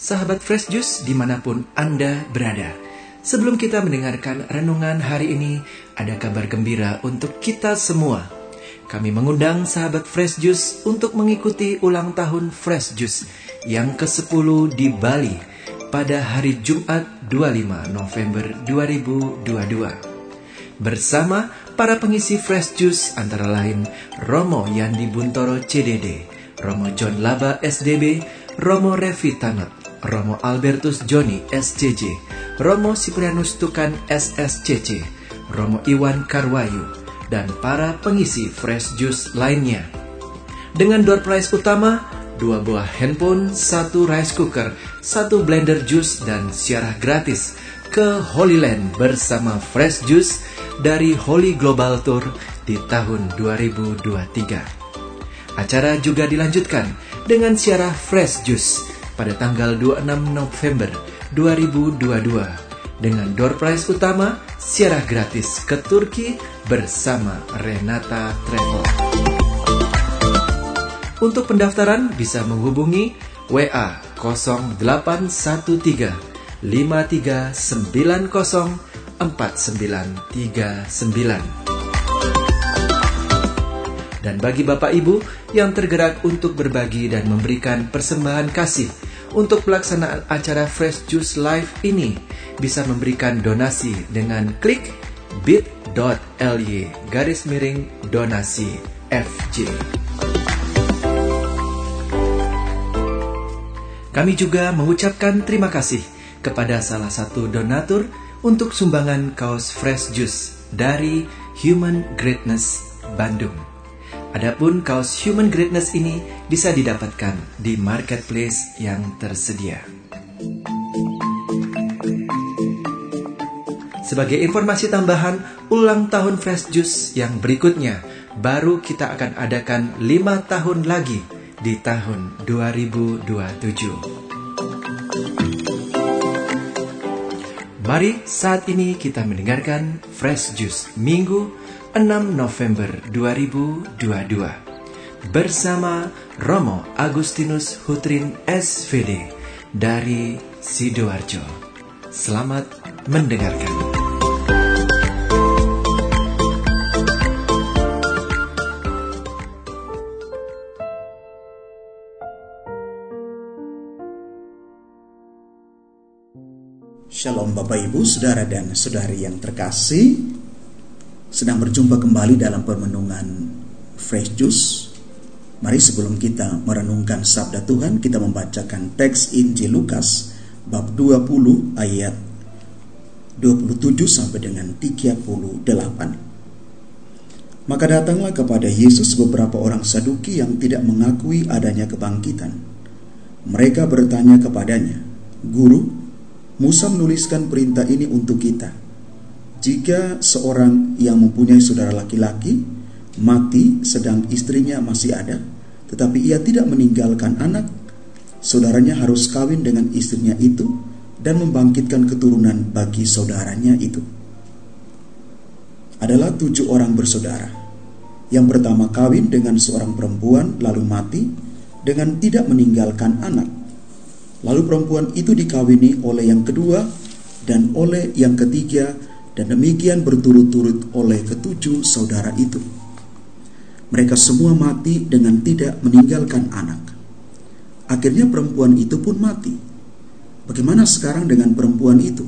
sahabat Fresh Juice di mana pun Anda berada. Sebelum kita mendengarkan renungan hari ini, ada kabar gembira untuk kita semua. Kami mengundang sahabat Fresh Juice untuk mengikuti ulang tahun Fresh Juice yang ke-10 di Bali pada hari Jumat 25 November 2022. Bersama para pengisi Fresh Juice antara lain Romo Yandi Buntoro CDD, Romo John Laba SDB, Romo Revi Tanot, Romo Albertus Joni SCJ, Romo Siprianus Tukan SSCC, Romo Iwan Karwayu, dan para pengisi Fresh Juice lainnya. Dengan door prize utama, dua buah handphone, satu rice cooker, satu blender juice, dan siarah gratis ke Holy Land bersama Fresh Juice dari Holy Global Tour di tahun 2023. Acara juga dilanjutkan dengan siarah Fresh Juice pada tanggal 26 November 2022 dengan door prize utama siarah gratis ke Turki bersama Renata Travel. Untuk pendaftaran bisa menghubungi WA 0813 5390 4939. Dan bagi Bapak Ibu yang tergerak untuk berbagi dan memberikan persembahan kasih untuk pelaksanaan acara Fresh Juice Live ini bisa memberikan donasi dengan klik bit.ly garis miring donasi FJ. Kami juga mengucapkan terima kasih kepada salah satu donatur untuk sumbangan kaos Fresh Juice dari Human Greatness Bandung. Adapun kaos Human Greatness ini bisa didapatkan di marketplace yang tersedia. Sebagai informasi tambahan, ulang tahun Fresh Juice yang berikutnya baru kita akan adakan 5 tahun lagi di tahun 2027. Mari saat ini kita mendengarkan Fresh Juice Minggu 6 November 2022 bersama Romo Agustinus Hutrin SVD dari Sidoarjo. Selamat mendengarkan. Shalom Bapak Ibu, Saudara dan Saudari yang terkasih sedang berjumpa kembali dalam permenungan Fresh Juice. Mari sebelum kita merenungkan sabda Tuhan, kita membacakan teks Injil Lukas bab 20 ayat 27 sampai dengan 38. Maka datanglah kepada Yesus beberapa orang Saduki yang tidak mengakui adanya kebangkitan. Mereka bertanya kepadanya, "Guru, Musa menuliskan perintah ini untuk kita." Jika seorang yang mempunyai saudara laki-laki mati sedang istrinya masih ada, tetapi ia tidak meninggalkan anak, saudaranya harus kawin dengan istrinya itu dan membangkitkan keturunan bagi saudaranya itu. Adalah tujuh orang bersaudara. Yang pertama kawin dengan seorang perempuan lalu mati dengan tidak meninggalkan anak. Lalu perempuan itu dikawini oleh yang kedua dan oleh yang ketiga dan demikian berturut-turut oleh ketujuh saudara itu. Mereka semua mati dengan tidak meninggalkan anak. Akhirnya perempuan itu pun mati. Bagaimana sekarang dengan perempuan itu?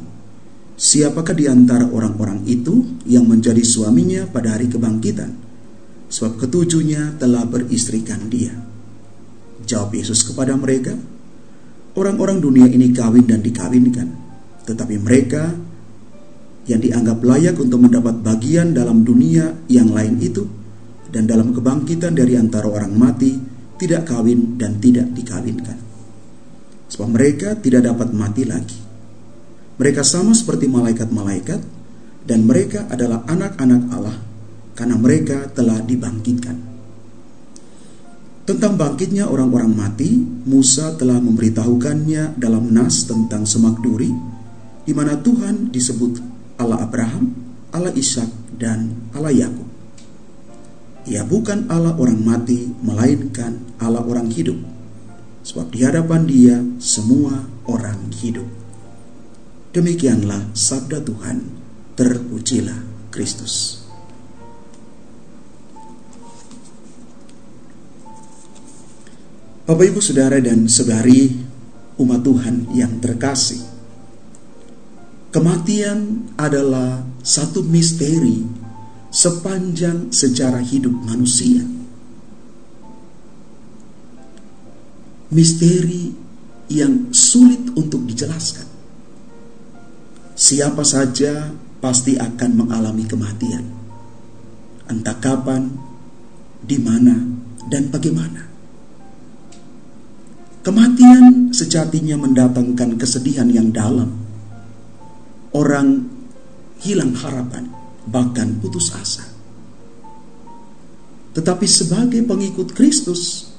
Siapakah di antara orang-orang itu yang menjadi suaminya pada hari kebangkitan? Sebab ketujuhnya telah beristrikan dia. Jawab Yesus kepada mereka, orang-orang dunia ini kawin dan dikawinkan, tetapi mereka yang dianggap layak untuk mendapat bagian dalam dunia yang lain itu dan dalam kebangkitan dari antara orang mati tidak kawin dan tidak dikawinkan. Sebab mereka tidak dapat mati lagi. Mereka sama seperti malaikat-malaikat dan mereka adalah anak-anak Allah karena mereka telah dibangkitkan. Tentang bangkitnya orang-orang mati, Musa telah memberitahukannya dalam nas tentang semak duri, di mana Tuhan disebut Allah Abraham, Allah Ishak, dan Allah Yakub. Ia bukan Allah orang mati, melainkan Allah orang hidup. sebab di hadapan Dia semua orang hidup. Demikianlah sabda Tuhan, terpujilah Kristus. Bapak Ibu Saudara dan Saudari umat Tuhan yang terkasih. Kematian adalah satu misteri sepanjang sejarah hidup manusia. Misteri yang sulit untuk dijelaskan. Siapa saja pasti akan mengalami kematian. Entah kapan, di mana, dan bagaimana. Kematian sejatinya mendatangkan kesedihan yang dalam. Orang hilang harapan, bahkan putus asa. Tetapi sebagai pengikut Kristus,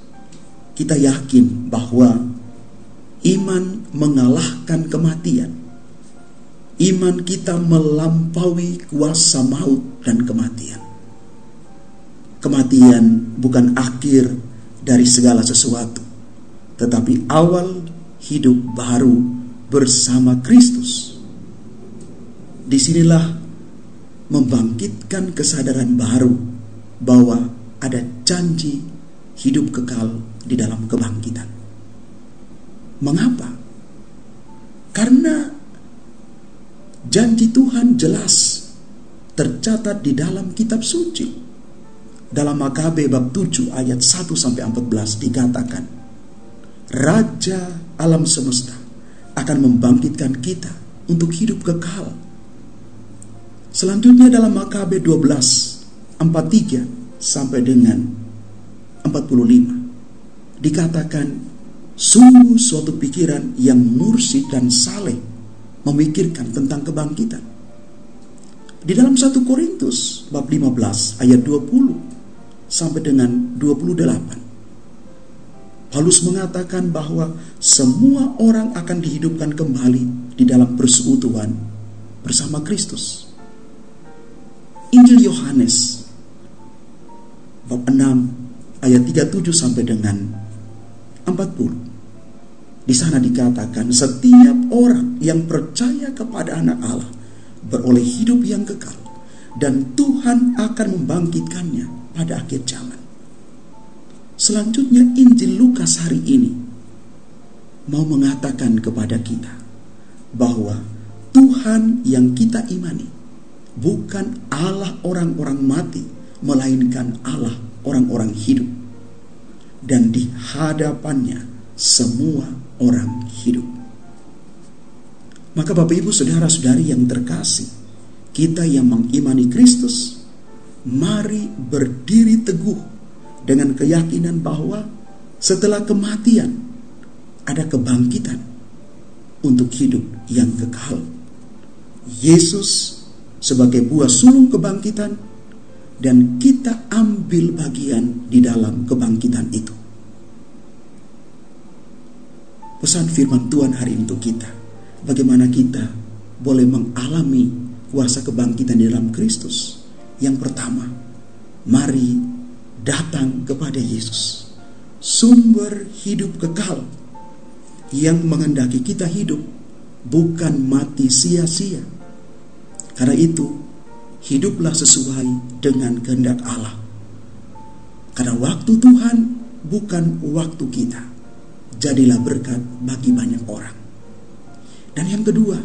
kita yakin bahwa iman mengalahkan kematian. Iman kita melampaui kuasa maut dan kematian. Kematian bukan akhir dari segala sesuatu tetapi awal hidup baru bersama Kristus. Di sinilah membangkitkan kesadaran baru bahwa ada janji hidup kekal di dalam kebangkitan. Mengapa? Karena janji Tuhan jelas tercatat di dalam kitab suci. Dalam Makabe bab 7 ayat 1 sampai 14 dikatakan, Raja alam semesta akan membangkitkan kita untuk hidup kekal. Selanjutnya dalam Makabe 12 43 sampai dengan 45 dikatakan sungguh suatu pikiran yang mursi dan saleh memikirkan tentang kebangkitan. Di dalam 1 Korintus bab 15 ayat 20 sampai dengan 28 Paulus mengatakan bahwa semua orang akan dihidupkan kembali di dalam persekutuan bersama Kristus. Injil Yohanes bab 6 ayat 37 sampai dengan 40. Di sana dikatakan setiap orang yang percaya kepada anak Allah beroleh hidup yang kekal dan Tuhan akan membangkitkannya pada akhir zaman. Selanjutnya Injil Lukas hari ini mau mengatakan kepada kita bahwa Tuhan yang kita imani bukan Allah orang-orang mati, melainkan Allah orang-orang hidup. Dan di hadapannya semua orang hidup. Maka Bapak Ibu Saudara-saudari yang terkasih, kita yang mengimani Kristus, mari berdiri teguh dengan keyakinan bahwa setelah kematian ada kebangkitan untuk hidup yang kekal. Yesus sebagai buah sulung kebangkitan dan kita ambil bagian di dalam kebangkitan itu. Pesan firman Tuhan hari ini untuk kita, bagaimana kita boleh mengalami kuasa kebangkitan di dalam Kristus. Yang pertama, mari datang kepada Yesus, sumber hidup kekal yang mengendaki kita hidup, bukan mati sia-sia. Karena itu, hiduplah sesuai dengan kehendak Allah. Karena waktu Tuhan bukan waktu kita. Jadilah berkat bagi banyak orang. Dan yang kedua,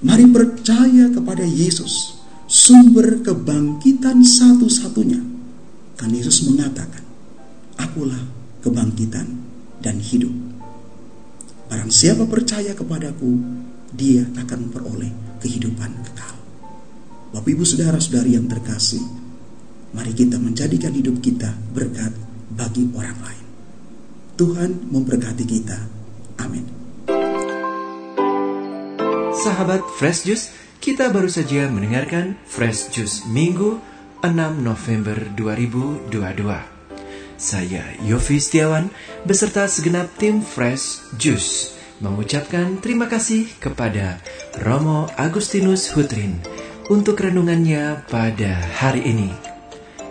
mari percaya kepada Yesus, sumber kebangkitan satu-satunya karena Yesus mengatakan, Akulah kebangkitan dan hidup. Barang siapa percaya kepadaku, dia akan memperoleh kehidupan kekal. Bapak ibu saudara-saudari yang terkasih, mari kita menjadikan hidup kita berkat bagi orang lain. Tuhan memberkati kita. Amin. Sahabat Fresh Juice, kita baru saja mendengarkan Fresh Juice Minggu 6 November 2022. Saya Yofi Setiawan beserta segenap tim Fresh Juice mengucapkan terima kasih kepada Romo Agustinus Hutrin untuk renungannya pada hari ini.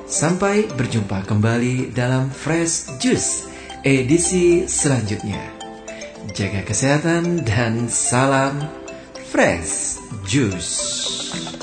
Sampai berjumpa kembali dalam Fresh Juice edisi selanjutnya. Jaga kesehatan dan salam Fresh Juice.